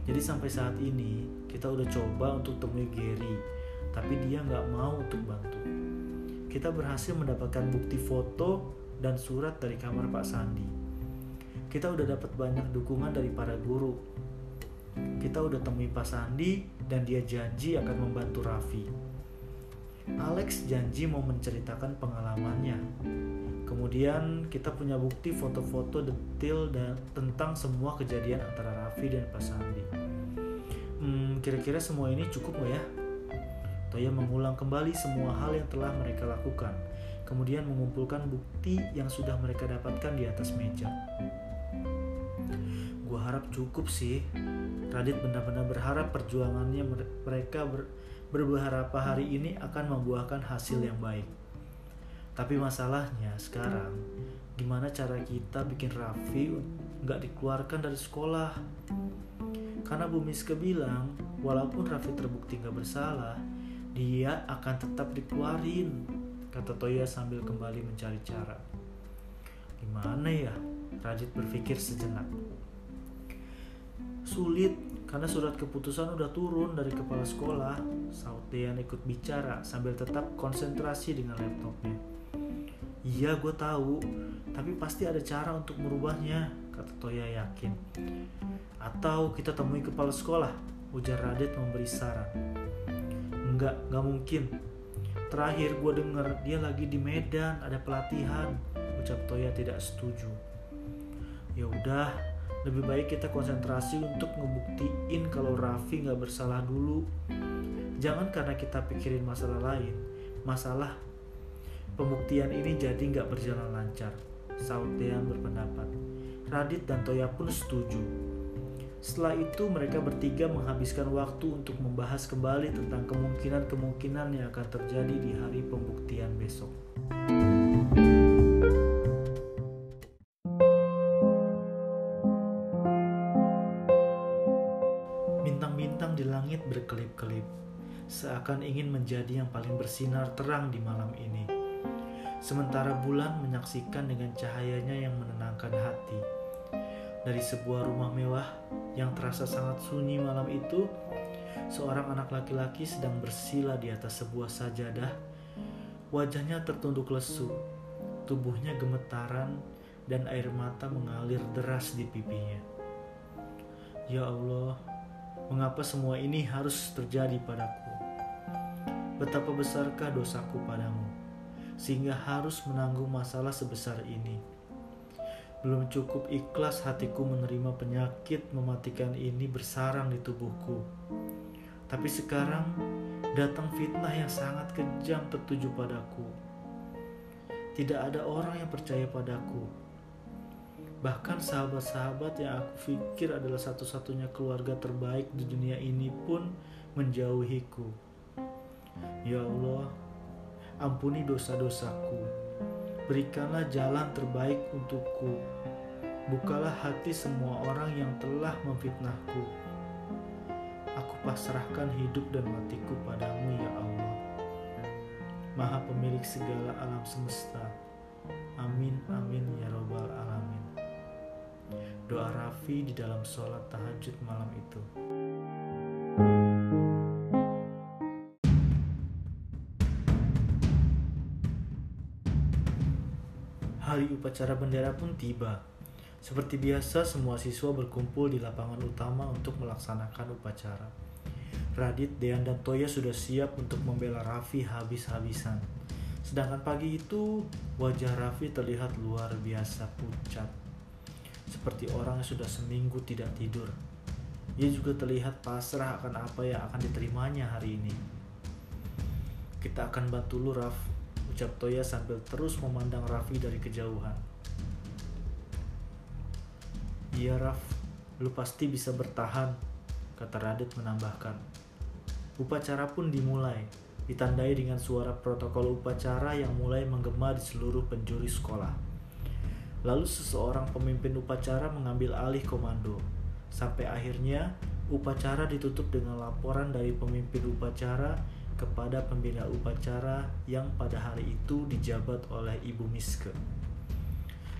Speaker 1: Jadi sampai saat ini kita udah coba untuk temui Gary, tapi dia nggak mau untuk bantu. Kita berhasil mendapatkan bukti foto dan surat dari kamar Pak Sandi. Kita udah dapat banyak dukungan dari para guru, kita udah temui Pak Sandi dan dia janji akan membantu Raffi. Alex janji mau menceritakan pengalamannya. Kemudian kita punya bukti foto-foto detail dan tentang semua kejadian antara Raffi dan Pak Sandi. Hmm, kira-kira semua ini cukup gak ya? Toya mengulang kembali semua hal yang telah mereka lakukan, kemudian mengumpulkan bukti yang sudah mereka dapatkan di atas meja. Gua harap cukup sih, Radit benar-benar berharap perjuangannya mereka ber, beberapa hari ini akan membuahkan hasil yang baik. Tapi masalahnya sekarang, gimana cara kita bikin Raffi nggak dikeluarkan dari sekolah? Karena Bu Miske bilang, walaupun Raffi terbukti nggak bersalah, dia akan tetap dikeluarin, kata Toya sambil kembali mencari cara. Gimana ya? Radit berpikir sejenak. Sulit karena surat keputusan udah turun dari kepala sekolah. Sautian ikut bicara sambil tetap konsentrasi dengan laptopnya. Iya gue tahu, tapi pasti ada cara untuk merubahnya, kata Toya yakin. Atau kita temui kepala sekolah, ujar Radit memberi saran. Enggak, enggak mungkin. Terakhir gue denger dia lagi di Medan ada pelatihan, ucap Toya tidak setuju. Ya udah, lebih baik kita konsentrasi untuk ngebuktiin kalau Raffi nggak bersalah dulu. Jangan karena kita pikirin masalah lain. Masalah pembuktian ini jadi nggak berjalan lancar. Saud berpendapat. Radit dan Toya pun setuju setelah itu mereka bertiga menghabiskan waktu untuk membahas kembali tentang kemungkinan-kemungkinan yang akan terjadi di hari pembuktian besok. berkelip-kelip, seakan ingin menjadi yang paling bersinar terang di malam ini. Sementara bulan menyaksikan dengan cahayanya yang menenangkan hati. Dari sebuah rumah mewah yang terasa sangat sunyi malam itu, seorang anak laki-laki sedang bersila di atas sebuah sajadah. Wajahnya tertunduk lesu, tubuhnya gemetaran, dan air mata mengalir deras di pipinya. Ya Allah, Mengapa semua ini harus terjadi padaku? Betapa besarkah dosaku padamu, sehingga harus menanggung masalah sebesar ini? Belum cukup ikhlas hatiku menerima penyakit mematikan ini bersarang di tubuhku. Tapi sekarang datang fitnah yang sangat kejam tertuju padaku. Tidak ada orang yang percaya padaku. Bahkan sahabat-sahabat yang aku pikir adalah satu-satunya keluarga terbaik di dunia ini pun menjauhiku. Ya Allah, ampuni dosa-dosaku Berikanlah jalan terbaik untukku. Bukalah hati semua orang yang telah memfitnahku. Aku pasrahkan hidup dan matiku padamu ya Allah. Maha pemilik segala alam semesta. Amin amin ya robbal alamin. Doa Raffi di dalam sholat tahajud malam itu. Upacara bendera pun tiba. Seperti biasa, semua siswa berkumpul di lapangan utama untuk melaksanakan upacara. Radit, Dean, dan Toya sudah siap untuk membela Raffi habis-habisan. Sedangkan pagi itu, wajah Raffi terlihat luar biasa pucat. Seperti orang yang sudah seminggu tidak tidur. Ia juga terlihat pasrah akan apa yang akan diterimanya hari ini. Kita akan bantu lu, Raff, ucap Toya sambil terus memandang Raffi dari kejauhan. Iya Raf, lu pasti bisa bertahan, kata Radit menambahkan. Upacara pun dimulai, ditandai dengan suara protokol upacara yang mulai menggema di seluruh penjuri sekolah. Lalu seseorang pemimpin upacara mengambil alih komando, sampai akhirnya upacara ditutup dengan laporan dari pemimpin upacara kepada pembina upacara yang pada hari itu dijabat oleh Ibu Miske.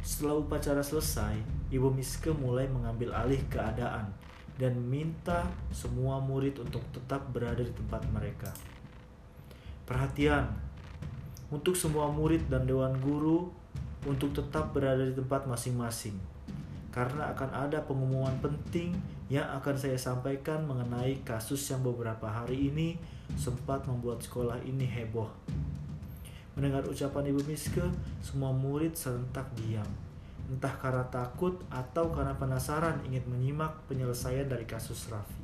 Speaker 1: Setelah upacara selesai, Ibu Miske mulai mengambil alih keadaan dan minta semua murid untuk tetap berada di tempat mereka. Perhatian untuk semua murid dan dewan guru untuk tetap berada di tempat masing-masing karena akan ada pengumuman penting yang akan saya sampaikan mengenai kasus yang beberapa hari ini sempat membuat sekolah ini heboh. Mendengar ucapan Ibu Miske, semua murid serentak diam. Entah karena takut atau karena penasaran ingin menyimak penyelesaian dari kasus Raffi.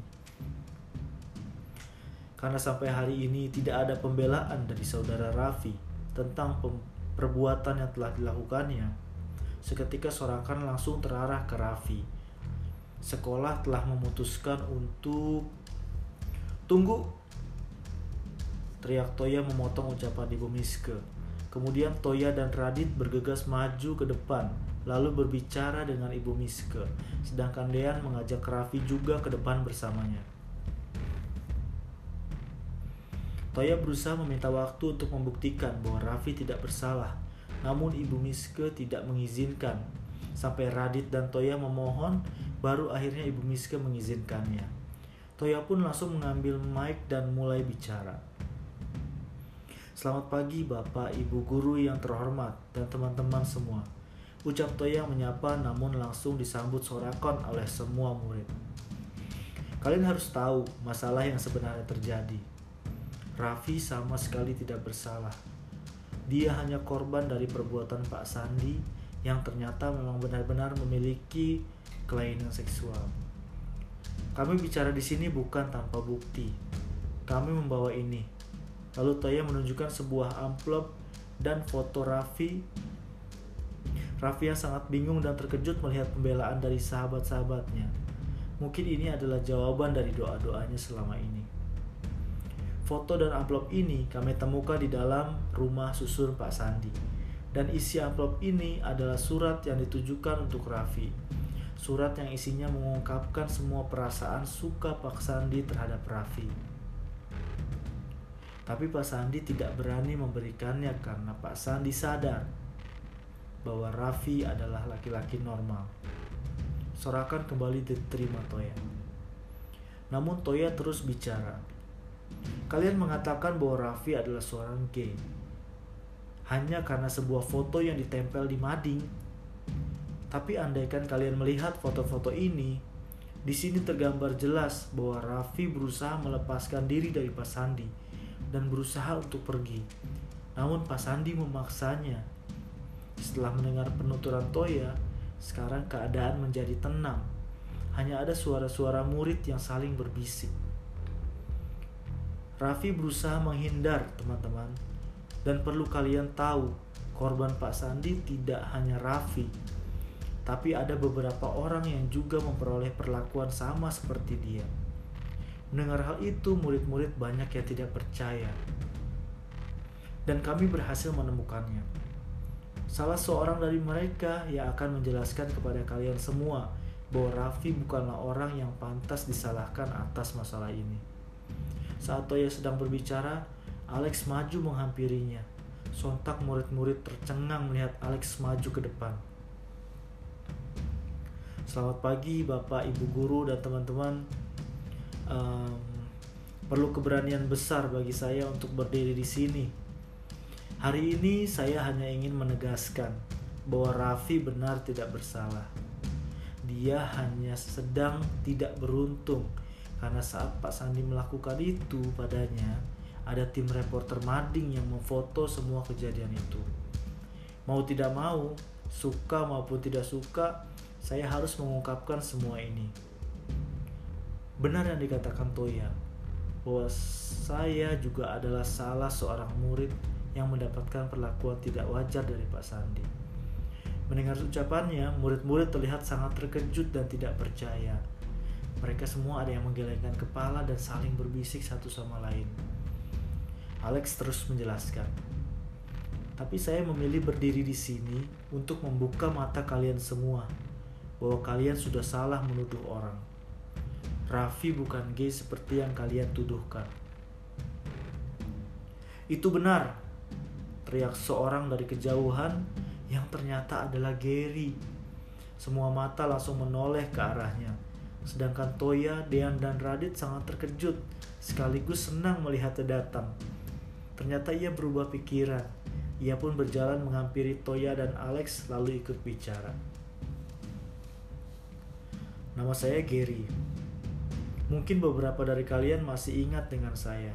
Speaker 1: Karena sampai hari ini tidak ada pembelaan dari saudara Raffi tentang perbuatan yang telah dilakukannya, seketika sorakan langsung terarah ke Raffi. Sekolah telah memutuskan untuk tunggu. Teriak Toya memotong ucapan Ibu Miske. Kemudian Toya dan Radit bergegas maju ke depan, lalu berbicara dengan Ibu Miske. Sedangkan Dean mengajak Raffi juga ke depan bersamanya. Toya berusaha meminta waktu untuk membuktikan bahwa Raffi tidak bersalah namun Ibu Miske tidak mengizinkan. Sampai Radit dan Toya memohon, baru akhirnya Ibu Miske mengizinkannya. Toya pun langsung mengambil mic dan mulai bicara. Selamat pagi Bapak, Ibu Guru yang terhormat, dan teman-teman semua. Ucap Toya menyapa namun langsung disambut sorakon oleh semua murid. Kalian harus tahu masalah yang sebenarnya terjadi. Raffi sama sekali tidak bersalah dia hanya korban dari perbuatan Pak Sandi yang ternyata memang benar-benar memiliki kelainan seksual. Kami bicara di sini bukan tanpa bukti. Kami membawa ini. Lalu Toya menunjukkan sebuah amplop dan foto Raffi. Yang sangat bingung dan terkejut melihat pembelaan dari sahabat-sahabatnya. Mungkin ini adalah jawaban dari doa-doanya selama ini. Foto dan amplop ini kami temukan di dalam rumah susun Pak Sandi. Dan isi amplop ini adalah surat yang ditujukan untuk Raffi. Surat yang isinya mengungkapkan semua perasaan suka Pak Sandi terhadap Raffi. Tapi Pak Sandi tidak berani memberikannya karena Pak Sandi sadar bahwa Raffi adalah laki-laki normal. Sorakan kembali diterima Toya. Namun Toya terus bicara. Kalian mengatakan bahwa Raffi adalah seorang gay hanya karena sebuah foto yang ditempel di mading. Tapi andaikan kalian melihat foto-foto ini, Di sini tergambar jelas bahwa Raffi berusaha melepaskan diri dari Pak Sandi dan berusaha untuk pergi. Namun Pak Sandi memaksanya. Setelah mendengar penuturan Toya, sekarang keadaan menjadi tenang. Hanya ada suara-suara murid yang saling berbisik. Raffi berusaha menghindar, teman-teman. Dan perlu kalian tahu, korban Pak Sandi tidak hanya Raffi, tapi ada beberapa orang yang juga memperoleh perlakuan sama seperti dia. Mendengar hal itu, murid-murid banyak yang tidak percaya. Dan kami berhasil menemukannya. Salah seorang dari mereka yang akan menjelaskan kepada kalian semua bahwa Raffi bukanlah orang yang pantas disalahkan atas masalah ini. Saat Toya sedang berbicara, Alex maju menghampirinya. Sontak murid-murid tercengang melihat Alex maju ke depan. Selamat pagi Bapak, Ibu Guru, dan teman-teman. Um, perlu keberanian besar bagi saya untuk berdiri di sini. Hari ini saya hanya ingin menegaskan bahwa Raffi benar tidak bersalah. Dia hanya sedang tidak beruntung karena saat Pak Sandi melakukan itu padanya, ada tim reporter mading yang memfoto semua kejadian itu. Mau tidak mau, suka maupun tidak suka, saya harus mengungkapkan semua ini. Benar yang dikatakan Toya, bahwa saya juga adalah salah seorang murid yang mendapatkan perlakuan tidak wajar dari Pak Sandi. Mendengar ucapannya, murid-murid terlihat sangat terkejut dan tidak percaya mereka semua ada yang menggelengkan kepala dan saling berbisik satu sama lain. Alex terus menjelaskan. Tapi saya memilih berdiri di sini untuk membuka mata kalian semua bahwa kalian sudah salah menuduh orang. Raffi bukan gay seperti yang kalian tuduhkan. Itu benar, teriak seorang dari kejauhan yang ternyata adalah Gary. Semua mata langsung menoleh ke arahnya Sedangkan Toya, Dean, dan Radit sangat terkejut sekaligus senang melihatnya datang. Ternyata ia berubah pikiran. Ia pun berjalan menghampiri Toya dan Alex lalu ikut bicara. Nama saya Gary. Mungkin beberapa dari kalian masih ingat dengan saya.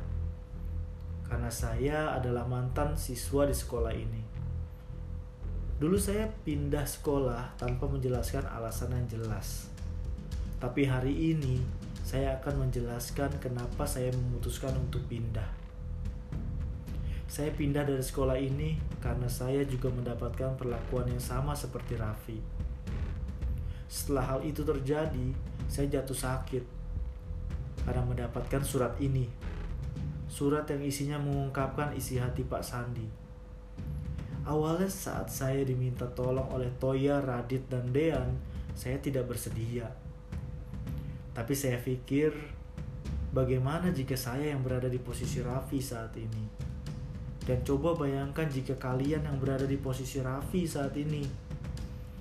Speaker 1: Karena saya adalah mantan siswa di sekolah ini. Dulu saya pindah sekolah tanpa menjelaskan alasan yang jelas tapi hari ini saya akan menjelaskan kenapa saya memutuskan untuk pindah. Saya pindah dari sekolah ini karena saya juga mendapatkan perlakuan yang sama seperti Raffi. Setelah hal itu terjadi, saya jatuh sakit karena mendapatkan surat ini. Surat yang isinya mengungkapkan isi hati Pak Sandi. Awalnya saat saya diminta tolong oleh Toya, Radit, dan Dean, saya tidak bersedia tapi saya pikir bagaimana jika saya yang berada di posisi Raffi saat ini? Dan coba bayangkan jika kalian yang berada di posisi Raffi saat ini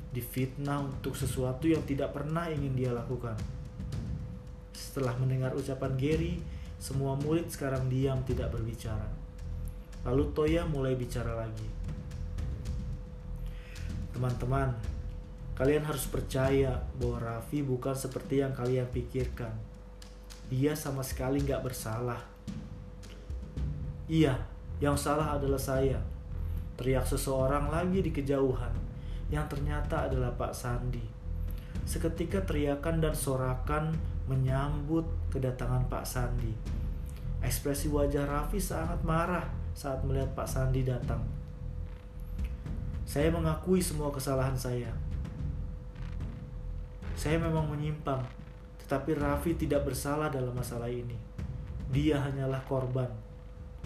Speaker 1: difitnah untuk sesuatu yang tidak pernah ingin dia lakukan. Setelah mendengar ucapan Gary, semua murid sekarang diam tidak berbicara. Lalu Toya mulai bicara lagi. Teman-teman, Kalian harus percaya bahwa Raffi bukan seperti yang kalian pikirkan. Dia sama sekali nggak bersalah. Iya, yang salah adalah saya. Teriak seseorang lagi di kejauhan, yang ternyata adalah Pak Sandi. Seketika teriakan dan sorakan menyambut kedatangan Pak Sandi. Ekspresi wajah Raffi sangat marah saat melihat Pak Sandi datang. Saya mengakui semua kesalahan saya saya memang menyimpang, tetapi Raffi tidak bersalah dalam masalah ini. Dia hanyalah korban.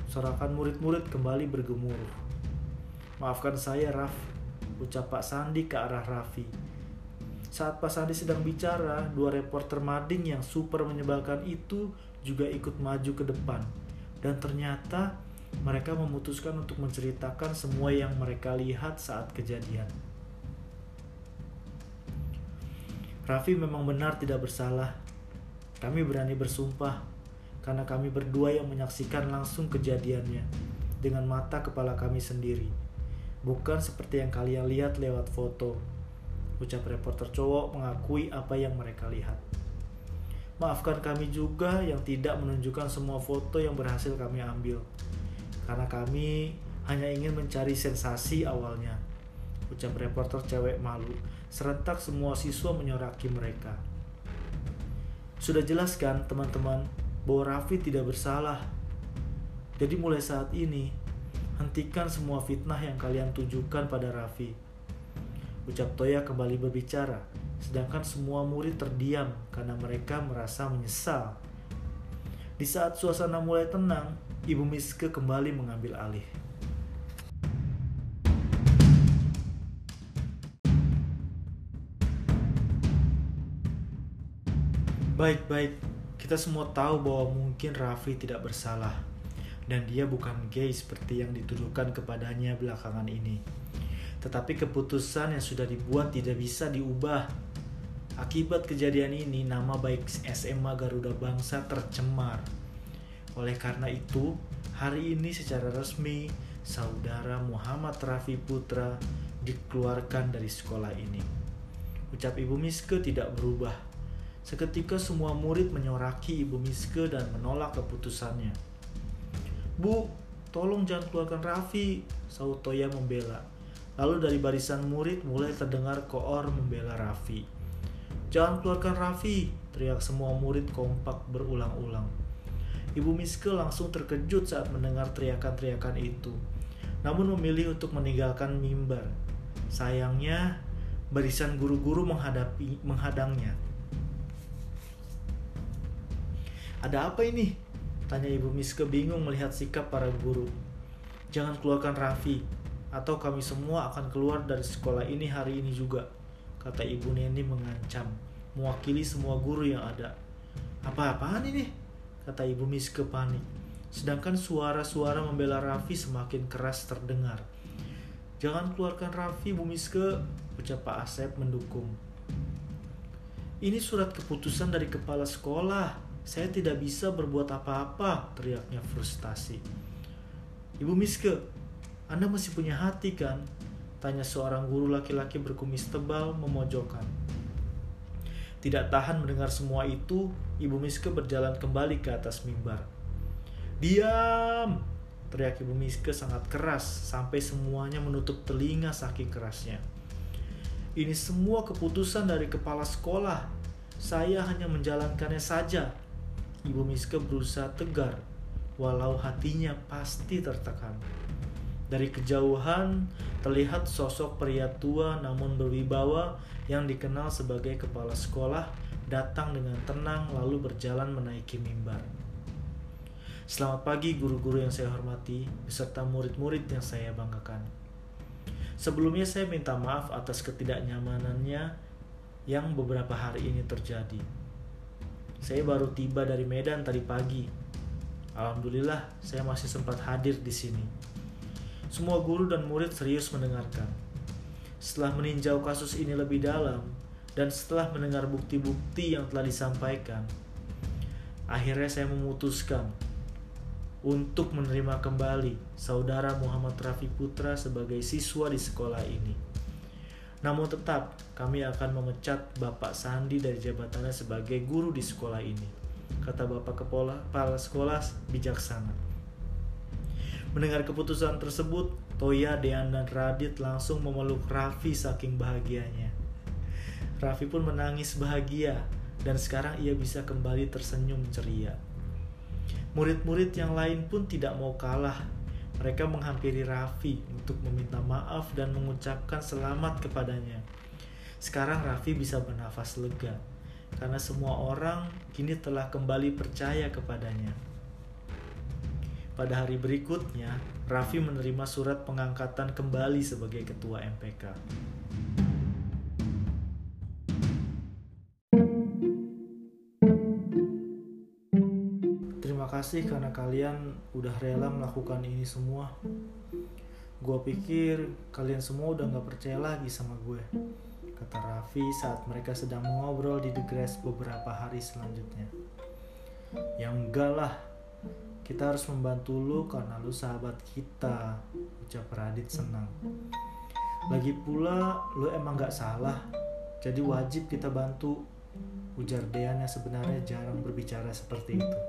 Speaker 1: Sorakan murid-murid kembali bergemuruh. Maafkan saya, Raf, ucap Pak Sandi ke arah Raffi. Saat Pak Sandi sedang bicara, dua reporter mading yang super menyebalkan itu juga ikut maju ke depan. Dan ternyata mereka memutuskan untuk menceritakan semua yang mereka lihat saat kejadian. Raffi memang benar tidak bersalah. Kami berani bersumpah karena kami berdua yang menyaksikan langsung kejadiannya dengan mata kepala kami sendiri. Bukan seperti yang kalian lihat lewat foto. Ucap reporter cowok mengakui apa yang mereka lihat. Maafkan kami juga yang tidak menunjukkan semua foto yang berhasil kami ambil. Karena kami hanya ingin mencari sensasi awalnya. Ucap reporter cewek malu. Serentak semua siswa menyoraki mereka. Sudah jelas kan teman-teman bahwa Raffi tidak bersalah. Jadi mulai saat ini, hentikan semua fitnah yang kalian tujukan pada Raffi. Ucap Toya kembali berbicara sedangkan semua murid terdiam karena mereka merasa menyesal. Di saat suasana mulai tenang, Ibu Miske kembali mengambil alih. Baik-baik, kita semua tahu bahwa mungkin Raffi tidak bersalah dan dia bukan gay seperti yang dituduhkan kepadanya belakangan ini. Tetapi keputusan yang sudah dibuat tidak bisa diubah Akibat kejadian ini, nama baik SMA Garuda Bangsa tercemar. Oleh karena itu, hari ini secara resmi, saudara Muhammad Rafi Putra dikeluarkan dari sekolah ini. Ucap Ibu Miske tidak berubah. Seketika semua murid menyoraki Ibu Miske dan menolak keputusannya. Bu, tolong jangan keluarkan Raffi, Saud Toya membela. Lalu dari barisan murid mulai terdengar koor membela Raffi. Jangan keluarkan Raffi, teriak semua murid kompak berulang-ulang. Ibu Miske langsung terkejut saat mendengar teriakan-teriakan itu, namun memilih untuk meninggalkan mimbar. Sayangnya, barisan guru-guru menghadapi menghadangnya. Ada apa ini? Tanya Ibu Miske bingung melihat sikap para guru. Jangan keluarkan Raffi, atau kami semua akan keluar dari sekolah ini hari ini juga kata ibu Neni mengancam, mewakili semua guru yang ada. Apa-apaan ini? Kata ibu Miske panik. Sedangkan suara-suara membela Raffi semakin keras terdengar. Jangan keluarkan Raffi, Bu Miske, ucap Pak Asep mendukung. Ini surat keputusan dari kepala sekolah. Saya tidak bisa berbuat apa-apa, teriaknya frustasi. Ibu Miske, Anda masih punya hati kan? Tanya seorang guru laki-laki berkumis tebal memojokkan. Tidak tahan mendengar semua itu, Ibu Miske berjalan kembali ke atas mimbar. Diam! Teriak Ibu Miske sangat keras sampai semuanya menutup telinga saking kerasnya. Ini semua keputusan dari kepala sekolah. Saya hanya menjalankannya saja. Ibu Miske berusaha tegar, walau hatinya pasti tertekan. Dari kejauhan terlihat sosok pria tua namun berwibawa yang dikenal sebagai kepala sekolah datang dengan tenang lalu berjalan menaiki mimbar. Selamat pagi guru-guru yang saya hormati beserta murid-murid yang saya banggakan. Sebelumnya saya minta maaf atas ketidaknyamanannya yang beberapa hari ini terjadi. Saya baru tiba dari Medan tadi pagi. Alhamdulillah saya masih sempat hadir di sini. Semua guru dan murid serius mendengarkan. Setelah meninjau kasus ini lebih dalam, dan setelah mendengar bukti-bukti yang telah disampaikan, akhirnya saya memutuskan untuk menerima kembali saudara Muhammad Rafi Putra sebagai siswa di sekolah ini. Namun tetap kami akan memecat Bapak Sandi dari jabatannya sebagai guru di sekolah ini, kata Bapak Kepala Sekolah bijaksana. Mendengar keputusan tersebut, Toya, Dean, dan Radit langsung memeluk Raffi saking bahagianya. Raffi pun menangis bahagia dan sekarang ia bisa kembali tersenyum ceria. Murid-murid yang lain pun tidak mau kalah. Mereka menghampiri Raffi untuk meminta maaf dan mengucapkan selamat kepadanya. Sekarang Raffi bisa bernafas lega karena semua orang kini telah kembali percaya kepadanya. Pada hari berikutnya, Raffi menerima surat pengangkatan kembali sebagai ketua MPK. Terima kasih karena kalian udah rela melakukan ini semua. Gue pikir kalian semua udah gak percaya lagi sama gue, kata Raffi saat mereka sedang mengobrol di The Grass beberapa hari selanjutnya. Yang enggak lah, kita harus membantu lu karena lu sahabat kita ucap Radit senang lagi pula lu emang gak salah jadi wajib kita bantu Ujar Dean yang sebenarnya jarang berbicara seperti itu.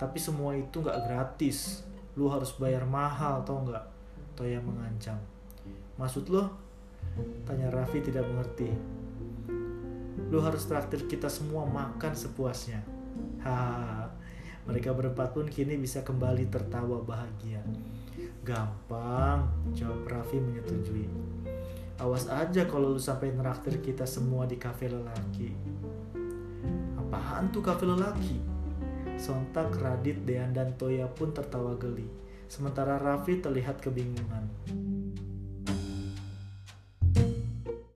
Speaker 1: Tapi semua itu gak gratis. Lu harus bayar mahal tau gak? Toya mengancam. Maksud lo? Tanya Raffi tidak mengerti. Lu harus traktir kita semua makan sepuasnya. Hahaha. Mereka berempat pun kini bisa kembali tertawa bahagia. Gampang, jawab Raffi menyetujui. Awas aja kalau lu sampai neraktir kita semua di kafe lelaki. Apaan tuh kafe lelaki? Sontak Radit, Dean, dan Toya pun tertawa geli. Sementara Raffi terlihat kebingungan.